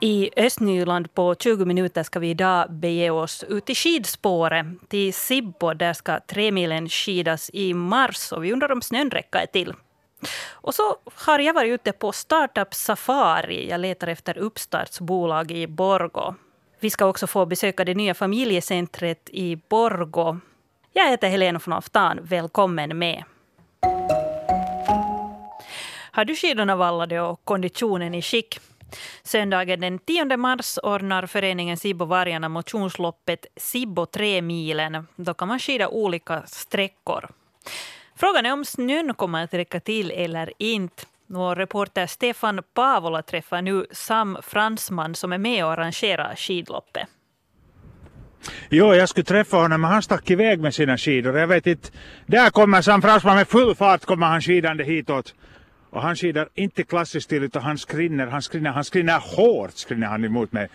I Östnyland på 20 minuter ska vi idag bege oss ut i skidspåret till Sibbo. Där ska tremilen skidas i mars och vi undrar om snön räcker till. Och så har jag varit ute på Startup Safari. Jag letar efter uppstartsbolag i Borgo. Vi ska också få besöka det nya familjecentret i Borgo. Jag heter Helena von Aftan. Välkommen med. Har du skidorna vallade och konditionen i skick? Söndagen den 10 mars ordnar föreningen Sibbovargarna motionsloppet Sibbo 3 milen. Då kan man skida olika sträckor. Frågan är om snön kommer att räcka till eller inte. Vår reporter Stefan Pavola träffar nu Sam Fransman som är med och arrangerar skidloppet. Jo, jag skulle träffa honom men han stack iväg med sina skidor. Jag vet inte, där kommer Sam Fransman med full fart kommer han skidande hitåt. Och han skidar inte klassiskt stil utan han skrinner, han skrinner, han skrinner hårt skrinner han emot mig.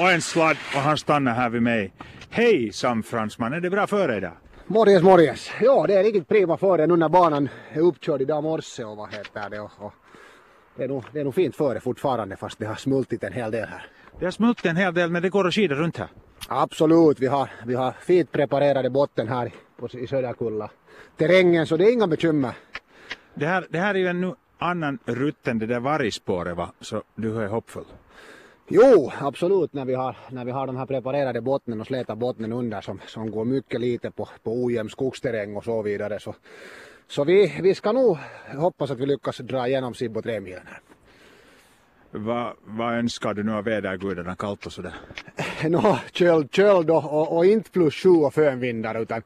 Och en sladd och han stannar här vid mig. Hej Sam Fransman, är det bra för dig där? Morgens, morgens. Ja, det är riktigt prima före nu när banan är uppkörd idag morse och vad heter det. Och, och det, är nog, det är nog fint före fortfarande fast det har smultit en hel del här. Det har smultit en hel del men det går att skida runt här. Absolut, vi har, vi har fint preparerade botten här på, i Söderkulla. Terrängen så det är inga bekymmer. Det här, det här är ju en annan rutt än det där vargspåret va? Så du är hoppfull? Jo, absolut när vi har, när vi har de här preparerade bottnen och släta bottnen under som, som går mycket lite på, på ojämn skogsterräng och så vidare. Så, så vi, vi ska nog hoppas att vi lyckas dra igenom Sibbo 3 milen här. Vad, önskar du nu av vädergudarna, kallt och sådär? Nå, köld, köld och, och, och, inte plus sju och fönvindar utan,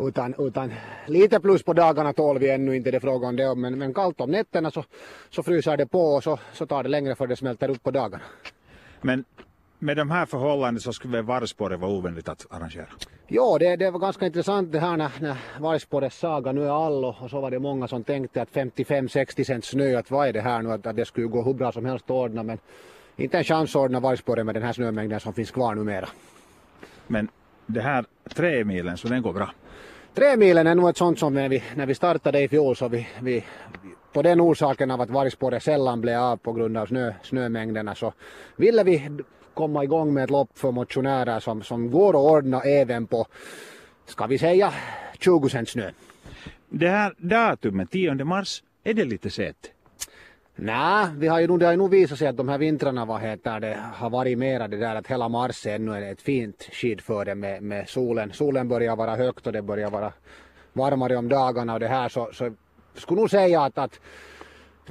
utan, utan lite plus på dagarna tål vi ännu inte det frågan om det men, men kallt om nätterna så, så fryser det på och så, så tar det längre för det smälter upp på dagarna. Men med de här förhållandena så skulle väl vargspåret vara ovänligt att arrangera? Ja, det, det var ganska intressant det här när, när vargspårets saga nu är all och så var det många som tänkte att 55-60 cent snö, att vad är det här nu, att, att det skulle gå hur bra som helst att ordna men inte en chans att ordna vargspåret med den här snömängden som finns kvar numera. Men det här tre milen, så den går bra? Tre milen är nog ett sånt som när vi, när vi startade i fjol så vi, vi på den orsaken av att vargspåret sällan blev av på grund av snö, snömängderna så ville vi komma igång med ett lopp för motionärer som, som går att ordna även på, ska vi säga, 20 cent snö. Det här datumet, 10 mars, är det lite sent? Nej, vi har ju, det har ju nog visat sig att de här vintrarna vad heter det, har varit mera det där att hela mars är ännu ett fint skidföre med, med solen. Solen börjar vara högt och det börjar vara varmare om dagarna och det här så, så skulle nog säga att, att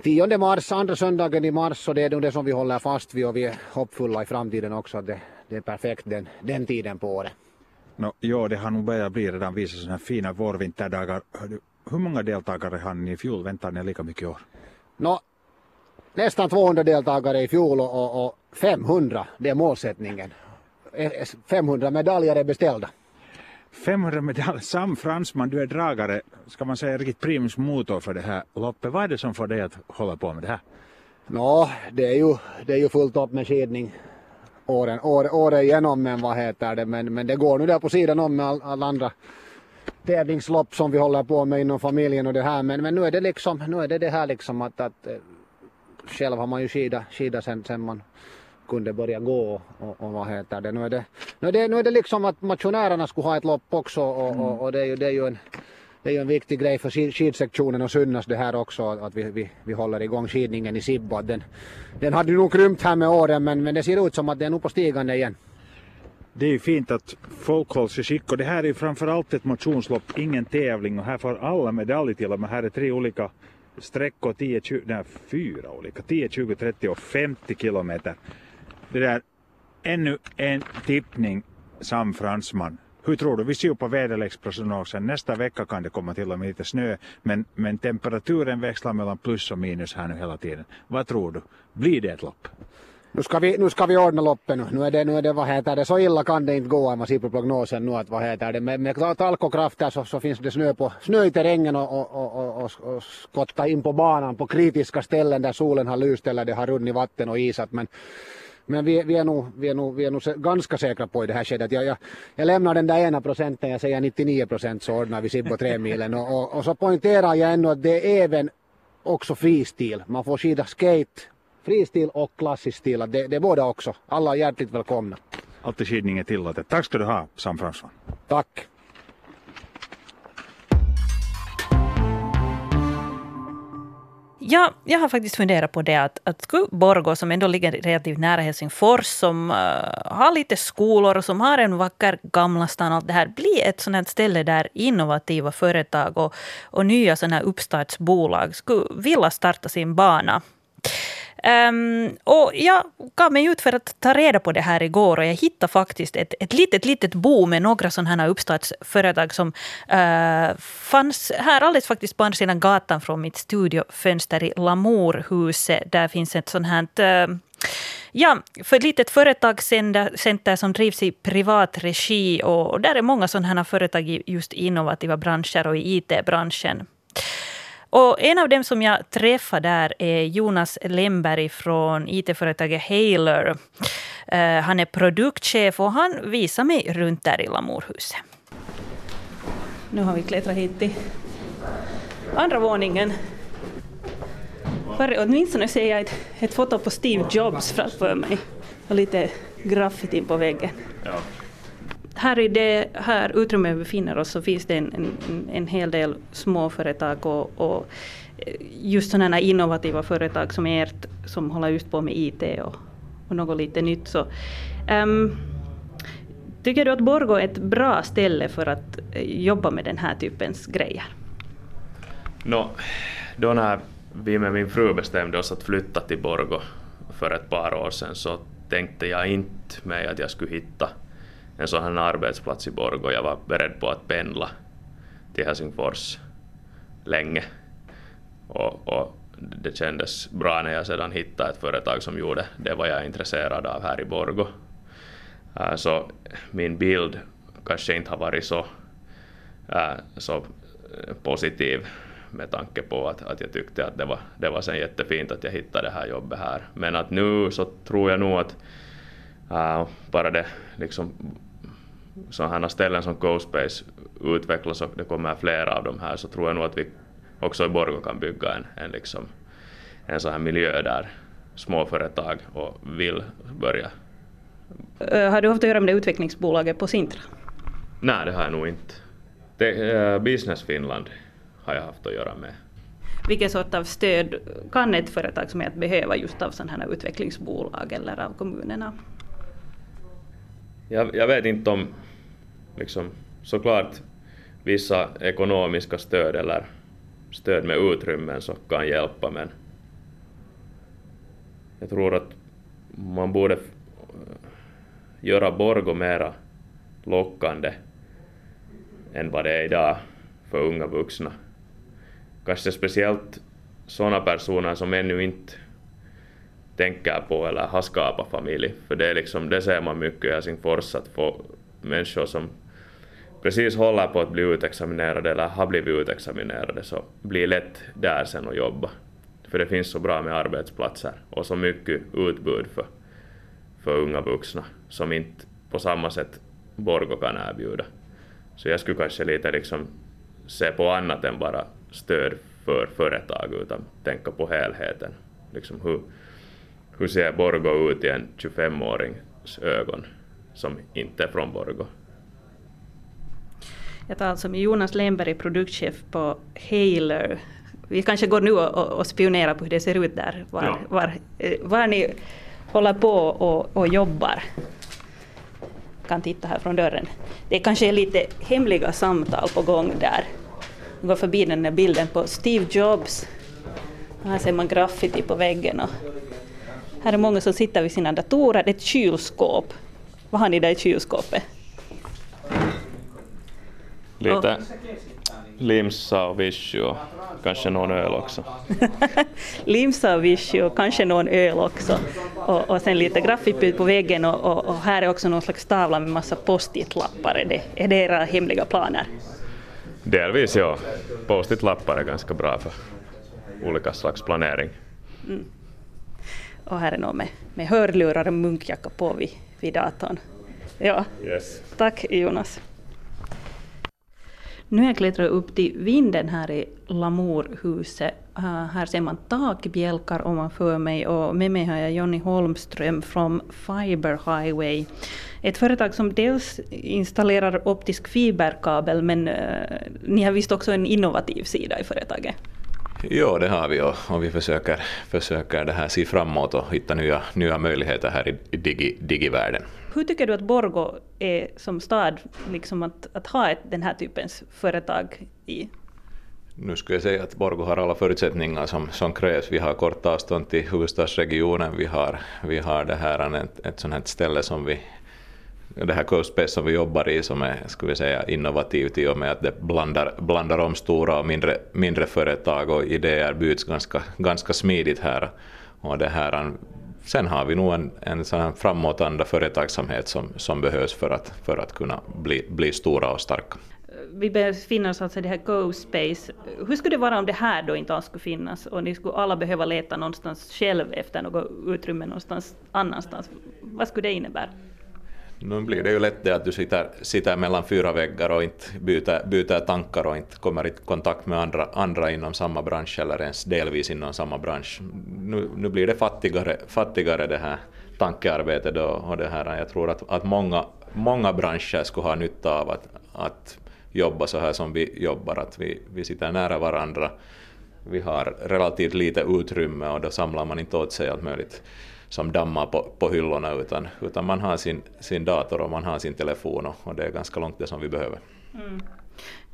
10 mars, andra söndagen i mars, och det är nog det som vi håller fast vid och vi är hoppfulla i framtiden också att det, det är perfekt den, den tiden på året. No, jo, det har nog börjat bli redan vissa sådana fina vårvinterdagar. Hur många deltagare har ni i fjol? Väntar ni lika mycket i år? No, nästan 200 deltagare i fjol och, och, och 500, det är målsättningen. 500 eh, medaljer är beställda. 500 medaljer. Sam Fransman, du är dragare, ska man säga riktigt primus motor för det här loppet. Vad är det som får dig att hålla på med det här? Nå, det är ju, det är ju fullt upp med skidning åren, år, året igenom men vad heter det, men, men det går nu där på sidan om med alla all andra tävlingslopp som vi håller på med inom familjen och det här men, men nu är det liksom, nu är det det här liksom att, att eh, själv har man ju skida, skida sen, sen man kunde börja gå och, och vad heter det. Nu är det, nu är det, nu är det liksom att motionärerna skulle ha ett lopp också och, mm. och, och det, är ju, det, är ju en, det är ju en viktig grej för skidsektionen och Synnas det här också att vi, vi, vi håller igång skidningen i Sibbo. Den, den hade nog krympt här med åren men, men det ser ut som att det är nog på stigande igen. Det är ju fint att folk hålls i skick och det här är ju framförallt ett motionslopp, ingen tävling och här får alla medalj till och med. Här är tre olika sträckor, 10, 20, nej fyra olika, 10, 20, 30 och 50 kilometer det där, ännu en tippning Sam Fransman. Hur tror du? Vi ser ju på väderleksprognosen. Nästa vecka kan det komma till och med lite snö. Men, men temperaturen växlar mellan plus och minus här nu hela tiden. Vad tror du? Blir det ett lopp? Nu ska vi, nu ska vi ordna loppet nu. Nu är det, nu är det vad heter det, så illa kan det inte gå om man ser på prognosen nu att vad heter det, med, med talkokrafter så, så finns det snö, på, snö i terrängen och, och, och, och, och skotta in på banan på kritiska ställen där solen har lyst eller det har runnit vatten och isat. Men men vi, vi, är nog, vi, är nog, vi är nog ganska säkra på i det här skedet. Jag, jag, jag lämnar den där ena procenten, jag säger 99 procent så ordnar vi Sibbo tremilen. Och, och, och så poängterar jag ännu att det är även också fristil. Man får skida skate fristil och klassisk stil. Det, det är båda också. Alla är hjärtligt välkomna. Alltid skidning är tillåtet. Tack ska du ha, Sam Fransson. Tack. Ja, jag har faktiskt funderat på det att, att Borgå, som ändå ligger relativt nära Helsingfors, som uh, har lite skolor och som har en vacker Gamla stan, allt det här, bli ett sådant ställe där innovativa företag och, och nya sådana här uppstartsbolag skulle vilja starta sin bana. Um, och jag gav mig ut för att ta reda på det här igår och jag hittade faktiskt ett, ett litet, litet bo med några sådana här uppstartsföretag som uh, fanns här alldeles faktiskt på andra sidan gatan från mitt studiofönster i Lamourhuset. Där finns ett sånt här uh, Ja, för ett litet företagscenter som drivs i privat regi och där är många sådana här företag i just innovativa branscher och i IT-branschen. Och en av dem som jag träffade där är Jonas Lemberg från IT-företaget Haler. Uh, han är produktchef och han visar mig runt där i Lamourhuset. Nu har vi klättrat hit till andra våningen. För åtminstone ser jag ett, ett foto på Steve Jobs framför mig och lite graffiti på väggen. Ja här i det här utrymmet vi befinner oss så finns det en, en, en hel del småföretag och, och eh, just sådana innovativa företag som ert som håller just på med IT och, och något lite nytt. Så, um, tycker du att Borgå är ett bra ställe för att eh, jobba med den här typens grejer? No, då när vi med min fru bestämde oss att flytta till Borgå för ett par år sedan så tänkte jag inte mig att jag skulle hitta en sån här arbetsplats i Borgå. Jag var beredd på att pendla till Helsingfors länge. Och, och, det kändes bra när jag sedan hittade ett företag som gjorde det vad jag är intresserad av här i Borgå. Äh, så min bild kanske inte har varit så, äh, så äh, positiv med tanke på att, att jag tyckte att det var, det var sen jättefint att jag hittade det här jobbet här. Men att nu så tror jag nog att äh, bara det liksom sådana ställen som GoSpace utvecklas och det kommer flera av de här så tror jag nog att vi också i Borgå kan bygga en, en, liksom, en sån här miljö där småföretag och vill börja. Har du haft att göra med det utvecklingsbolaget på Sintra? Nej, det har jag nog inte. Det, uh, Business Finland har jag haft att göra med. Vilken sort av stöd kan ett företag som ert behöva just av sådana här utvecklingsbolag eller av kommunerna? Jag, jag vet inte om liksom, såklart vissa ekonomiska stöd eller stöd med utrymmen som kan hjälpa men jag tror att man borde göra Borgo mera lockande än vad det är idag för unga vuxna. Kanske speciellt sådana personer som ännu inte tänker på eller har skapat familj. För det, är liksom, det ser man mycket i Helsingfors att få människor som precis håller på att bli utexaminerade eller har blivit utexaminerade så blir lätt där sen och jobba. För det finns så bra med arbetsplatser och så mycket utbud för, för unga vuxna som inte på samma sätt Borgo kan erbjuda. Så jag skulle kanske lite liksom se på annat än bara stöd för företag utan tänka på helheten. Liksom hur, hur ser Borgo ut i en 25-årings ögon som inte är från Borgo? Jag talar alltså med Jonas Lemberg, produktchef på Haler. Vi kanske går nu och, och spionerar på hur det ser ut där, var, ja. var, eh, var ni håller på och, och jobbar. kan titta här från dörren. Det kanske är lite hemliga samtal på gång där. Vi går förbi den där bilden på Steve Jobs. Här ser man graffiti på väggen och här är många som sitter vid sina datorer. Det är ett kylskåp. Vad har ni där i kylskåpet? Lite limsa och vichy och kanske någon öl också. limsa och vichy och kanske någon öl också. Och, och sen lite graffiti på väggen och, och, och, här är också någon slags tavla med massa post-it-lappar. Är det, är det era hemliga planer? Delvis ja. Post-it-lappar är ganska bra för olika slags planering. Mm. Och här är någon med, med hörlurar och munkjacka på vid, vid datorn. Ja. Yes. Tack Jonas. Nu har jag klättrat upp till vinden här i Lamourhuset. Uh, här ser man takbjälkar ovanför mig och med mig har jag Jonny Holmström från Fiber Highway. Ett företag som dels installerar optisk fiberkabel men uh, ni har visst också en innovativ sida i företaget? Ja, det har vi och, och vi försöker, försöker det här se framåt och hitta nya, nya möjligheter här i digi, digivärlden. Hur tycker du att Borgo är som stad, liksom att, att ha ett, den här typens företag i? Nu skulle jag säga att Borgo har alla förutsättningar som, som krävs. Vi har kort avstånd till huvudstadsregionen, vi har, vi har det här ett, ett sånt här ställe som vi det här CoSpace som vi jobbar i som är skulle vi säga, innovativt i och med att det blandar, blandar om stora och mindre, mindre företag och idéer byts ganska, ganska smidigt här. Och det här sen har vi nog en, en sån framåtanda företagsamhet som, som behövs för att, för att kunna bli, bli stora och starka. Vi befinner oss alltså i det här GoSpace. Hur skulle det vara om det här då inte alls skulle finnas och ni skulle alla behöva leta någonstans själv efter något utrymme någonstans annanstans? Vad skulle det innebära? Nu blir det ju lätt det att du sitter, sitter mellan fyra väggar och inte byter, byter tankar och inte kommer i kontakt med andra, andra inom samma bransch eller ens delvis inom samma bransch. Nu, nu blir det fattigare, fattigare det här tankearbetet då, och det här. Jag tror att, att många, många branscher skulle ha nytta av att, att jobba så här som vi jobbar, att vi, vi sitter nära varandra. Vi har relativt lite utrymme och då samlar man inte åt sig allt möjligt som dammar på, på hyllorna utan, utan man har sin, sin dator och man har sin telefon och, och det är ganska långt det som vi behöver. Mm.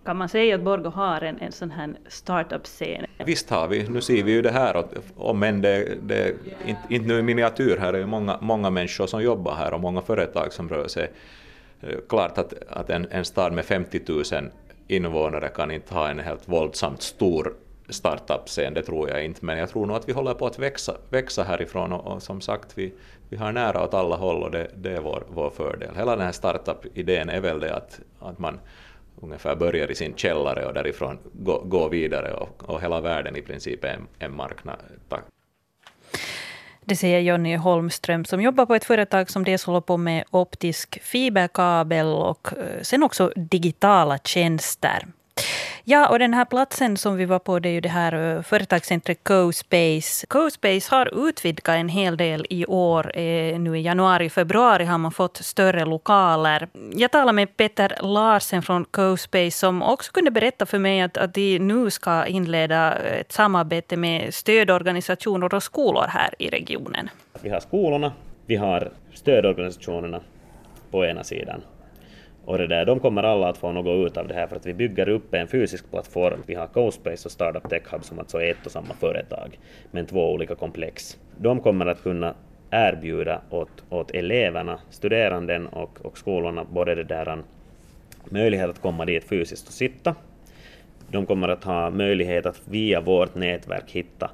Kan man säga att Borgå har en, en sån här startup-scen? Visst har vi, nu ser vi ju det här, om än det, det inte, inte nu i miniatyr, här är ju många, många människor som jobbar här och många företag som rör sig. Eh, klart att, att en, en stad med 50 000 invånare kan inte ha en helt våldsamt stor startup-scen, det tror jag inte, men jag tror nog att vi håller på att växa, växa härifrån och, och som sagt, vi, vi har nära åt alla håll och det, det är vår, vår fördel. Hela den här startup-idén är väl det att, att man ungefär börjar i sin källare och därifrån går gå vidare och, och hela världen i princip är en, en marknad. Tack. Det säger Jonny Holmström som jobbar på ett företag som dels håller på med optisk fiberkabel och eh, sen också digitala tjänster. Ja, och den här platsen som vi var på, det är ju det här eh, företagscentret CoSpace. CoSpace har utvidgat en hel del i år. Eh, nu i januari, februari har man fått större lokaler. Jag talade med Peter Larsen från CoSpace som också kunde berätta för mig att, att de nu ska inleda ett samarbete med stödorganisationer och skolor här i regionen. Vi har skolorna, vi har stödorganisationerna på ena sidan och det där, de kommer alla att få något ut av det här för att vi bygger upp en fysisk plattform. Vi har CoSpace och Startup Tech Hub som alltså är ett och samma företag, men två olika komplex. De kommer att kunna erbjuda åt, åt eleverna, studeranden och, och skolorna både det där um, möjlighet att komma dit fysiskt och sitta. De kommer att ha möjlighet att via vårt nätverk hitta,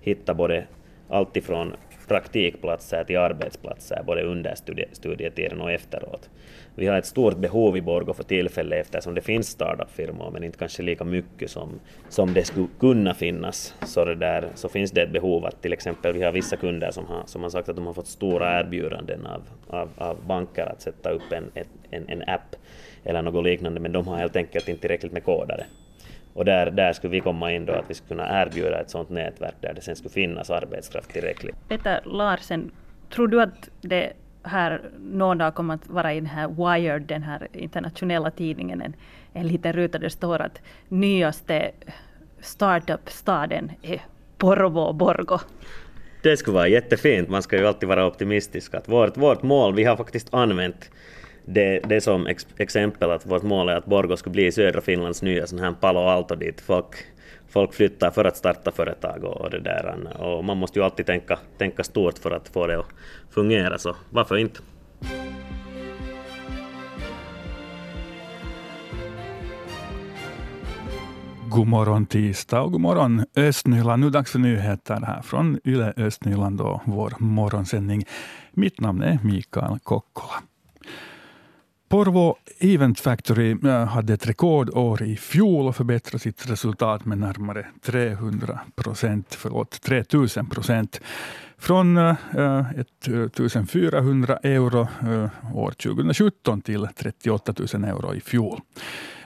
hitta både alltifrån praktikplatser till arbetsplatser, både under studietiden och efteråt. Vi har ett stort behov i Borgå för tillfället eftersom det finns startup-firmor men inte kanske lika mycket som, som det skulle kunna finnas. Så, det där, så finns det ett behov att till exempel vi har vissa kunder som har, som har sagt att de har fått stora erbjudanden av, av, av banker att sätta upp en, en, en app eller något liknande men de har helt enkelt inte tillräckligt med kodare. Och där, där skulle vi komma in då att vi skulle kunna erbjuda ett sådant nätverk där det sen skulle finnas arbetskraft tillräckligt. Peter Larsen, tror du att det här någon dag kommer att vara i den här Wired, den här internationella tidningen, en, en liten ruta där det står att nyaste startup-staden är Porvo Borgo. Det skulle vara jättefint, man ska ju alltid vara optimistisk. Att vårt, vårt mål, vi har faktiskt använt det, det som ex, exempel att vårt mål är att Borgå skulle bli södra Finlands nya sån här Palo Alto dit folk, folk flyttar för att starta företag och, och det där. Och man måste ju alltid tänka, tänka stort för att få det att fungera, så varför inte? God morgon tisdag och god morgon Östnyland. Nu dags för nyheter här från Yle Östnyland och vår morgonsändning. Mitt namn är Mikael Kokkola. Porvo Event Factory eh, hade ett rekordår i fjol och förbättrade sitt resultat med närmare 300 procent, förlåt, 3000 procent. Från eh, eh, 1400 euro år 2017 till 38 000 euro i fjol.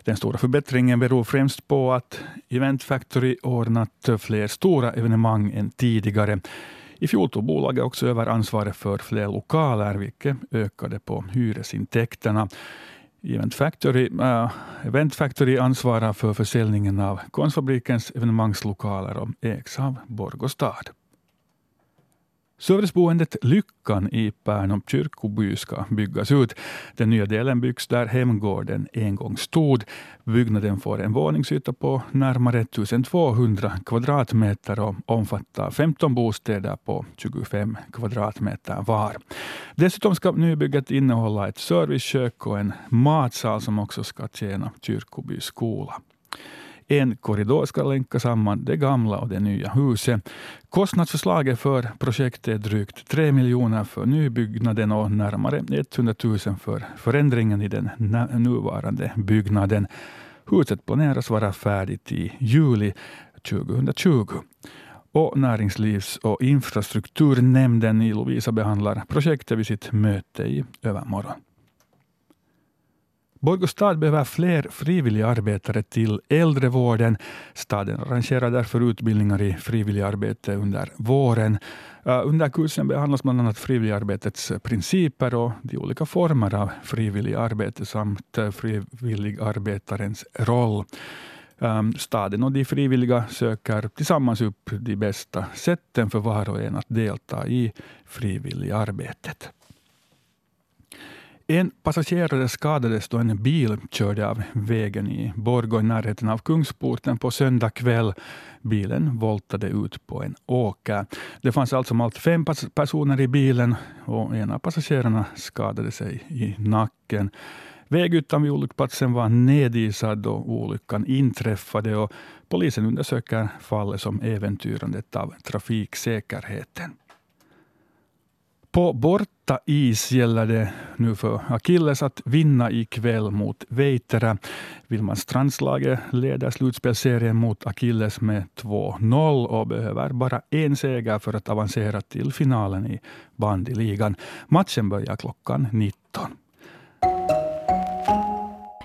Den stora förbättringen beror främst på att Event Factory ordnat fler stora evenemang än tidigare. I fjol tog bolaget också över ansvaret för fler lokaler, vilket ökade på hyresintäkterna. Event Factory, äh, Event Factory ansvarar för försäljningen av Konstfabrikens evenemangslokaler och ägs av Borgå stad. Serviceboendet Lyckan i Pärnum kyrkoby ska byggas ut. Den nya delen byggs där hemgården en gång stod. Byggnaden får en våningsyta på närmare 1200 kvadratmeter och omfattar 15 bostäder på 25 kvadratmeter var. Dessutom ska nybygget innehålla ett servicekök och en matsal som också ska tjäna Kyrkoby skola. En korridor ska länka samman det gamla och det nya huset. Kostnadsförslaget för projektet är drygt 3 miljoner för nybyggnaden och närmare 100 000 för förändringen i den nuvarande byggnaden. Huset planeras vara färdigt i juli 2020. Och Näringslivs och infrastrukturnämnden i Lovisa behandlar projektet vid sitt möte i övermorgon. Borgostad behöver fler frivilliga arbetare till äldrevården. Staden arrangerar därför utbildningar i frivilligarbete under våren. Under kursen behandlas bland annat frivilligarbetets principer och de olika former av frivilligarbete samt frivilligarbetarens roll. Staden och de frivilliga söker tillsammans upp de bästa sätten för var och en att delta i frivilligarbetet. En passagerare skadades då en bil körde av vägen i Borgå i närheten av Kungsporten på söndag kväll. Bilen voltade ut på en åker. Det fanns alltså allt fem personer i bilen och en av passagerarna skadade sig i nacken. Vägytan vid olycksplatsen var nedisad då olyckan inträffade och polisen undersöker fallet som äventyrandet av trafiksäkerheten. På borta is gäller det nu för Akilles att vinna ikväll mot Veitera. Vilmanstrandslaget leder slutspelserien mot Akilles med 2-0 och behöver bara en seger för att avancera till finalen i bandyligan. Matchen börjar klockan 19.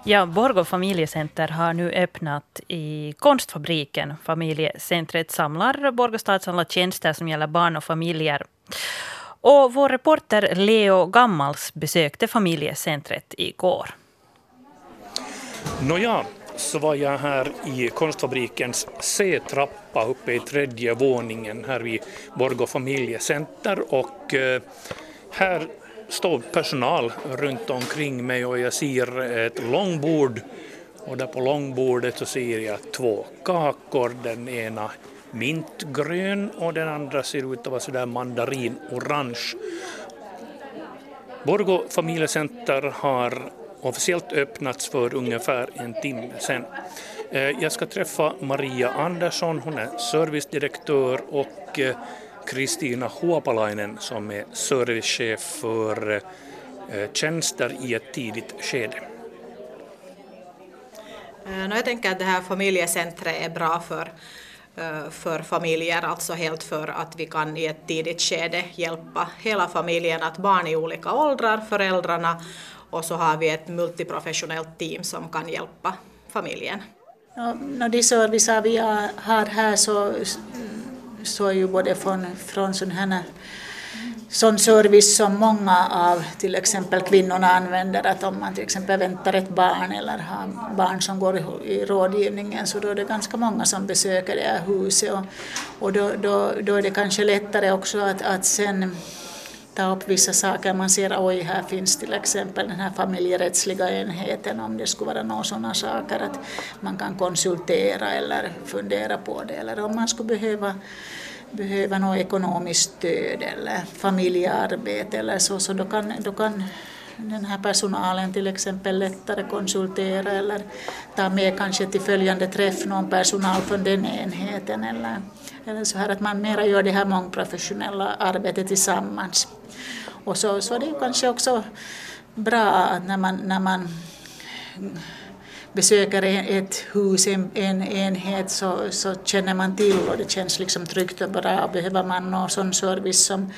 Ja, Borgå familjecenter har nu öppnat i Konstfabriken. Familjecentret samlar Borgåstads alla tjänster som gäller barn och familjer. Och vår reporter Leo Gammals besökte familjecentret igår. Nåja, så var jag här i konstfabrikens C-trappa uppe i tredje våningen här vid Borgå familjecenter och eh, här står personal runt omkring mig och jag ser ett långbord och där på långbordet så ser jag två kakor, den ena mintgrön och den andra ser ut att vara sådär mandarinorange. Borgå familjecenter har officiellt öppnats för ungefär en timme sedan. Eh, jag ska träffa Maria Andersson, hon är servicedirektör och eh, Kristina Huopalainen som är servicechef för eh, tjänster i ett tidigt skede. Jag tänker att det här familjecentret är bra för Eh, för familjer, alltså helt för att vi kan i ett tidigt skede hjälpa hela familjen, att barn i olika åldrar, föräldrarna och så har vi ett multiprofessionellt team som kan hjälpa familjen. Ja, de servicer vi har här så, så är ju både från, från sådana här sån service som många av till exempel kvinnorna använder, att om man till exempel väntar ett barn eller har barn som går i rådgivningen så då är det ganska många som besöker det här huset och, och då, då, då är det kanske lättare också att, att sen ta upp vissa saker. Man ser oj, här finns till exempel den här familjerättsliga enheten om det skulle vara några sådana saker att man kan konsultera eller fundera på det eller om man skulle behöva behöver något ekonomiskt stöd eller familjearbete eller så, så då kan, då kan den här personalen till exempel lättare konsultera eller ta med kanske till följande träff någon personal från den enheten eller, eller så här att man mera gör det här mångprofessionella arbetet tillsammans. Och så, så är det kanske också bra att när man, när man besöker ett hus, en, en enhet, så, så känner man till och det känns liksom tryggt och bra. Behöver man någon sån service som,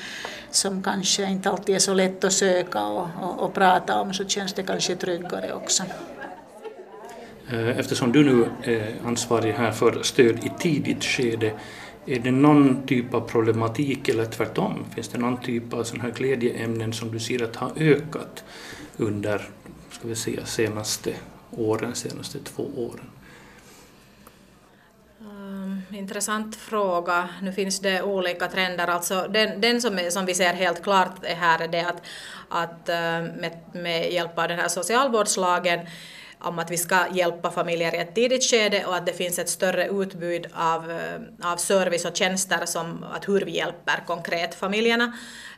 som kanske inte alltid är så lätt att söka och, och, och prata om så känns det kanske tryggare också. Eh, eftersom du nu är ansvarig här för stöd i tidigt skede, är det någon typ av problematik eller tvärtom? Finns det någon typ av sån här glädjeämnen som du ser att har ökat under ska vi säga, senaste åren, senaste två åren? Ehm, intressant fråga. Nu finns det olika trender. Alltså den, den som, är, som vi ser helt klart är här är det att, att ehm, med, med hjälp av den här socialvårdslagen om att vi ska hjälpa familjer i ett tidigt skede och att det finns ett större utbud av, eh, av service och tjänster som att hur vi hjälper konkret familjerna.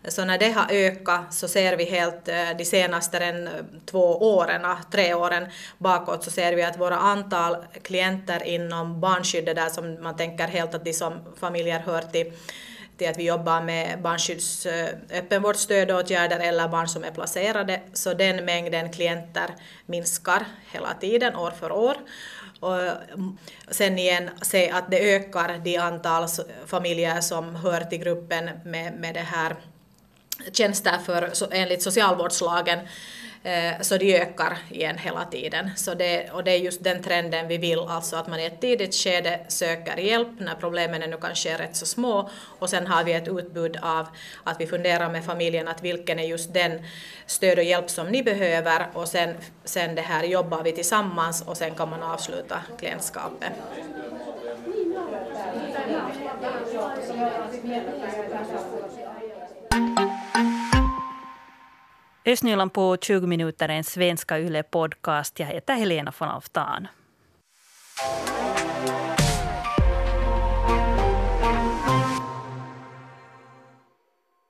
Så när det har ökat så ser vi helt eh, de senaste en, eh, två åren, ah, tre åren bakåt så ser vi att våra antal klienter inom barnskyddet där som man tänker helt att de som familjer hör till till att vi jobbar med barnskydds öppenvårdsstödåtgärder eller barn som är placerade, så den mängden klienter minskar hela tiden, år för år. Och mm, sen igen se att det ökar de antal familjer som hör till gruppen med, med det här tjänster för, enligt socialvårdslagen Eh, så de ökar igen hela tiden. Så det, och det är just den trenden vi vill, alltså att man i ett tidigt skede söker hjälp när problemen ännu kanske är rätt så små och sen har vi ett utbud av att vi funderar med familjen att vilken är just den stöd och hjälp som ni behöver och sen, sen det här jobbar vi tillsammans och sen kan man avsluta klientskapet. Östnyland på 20 minuter är en svenska Yle podcast. Jag heter Helena von Alftan.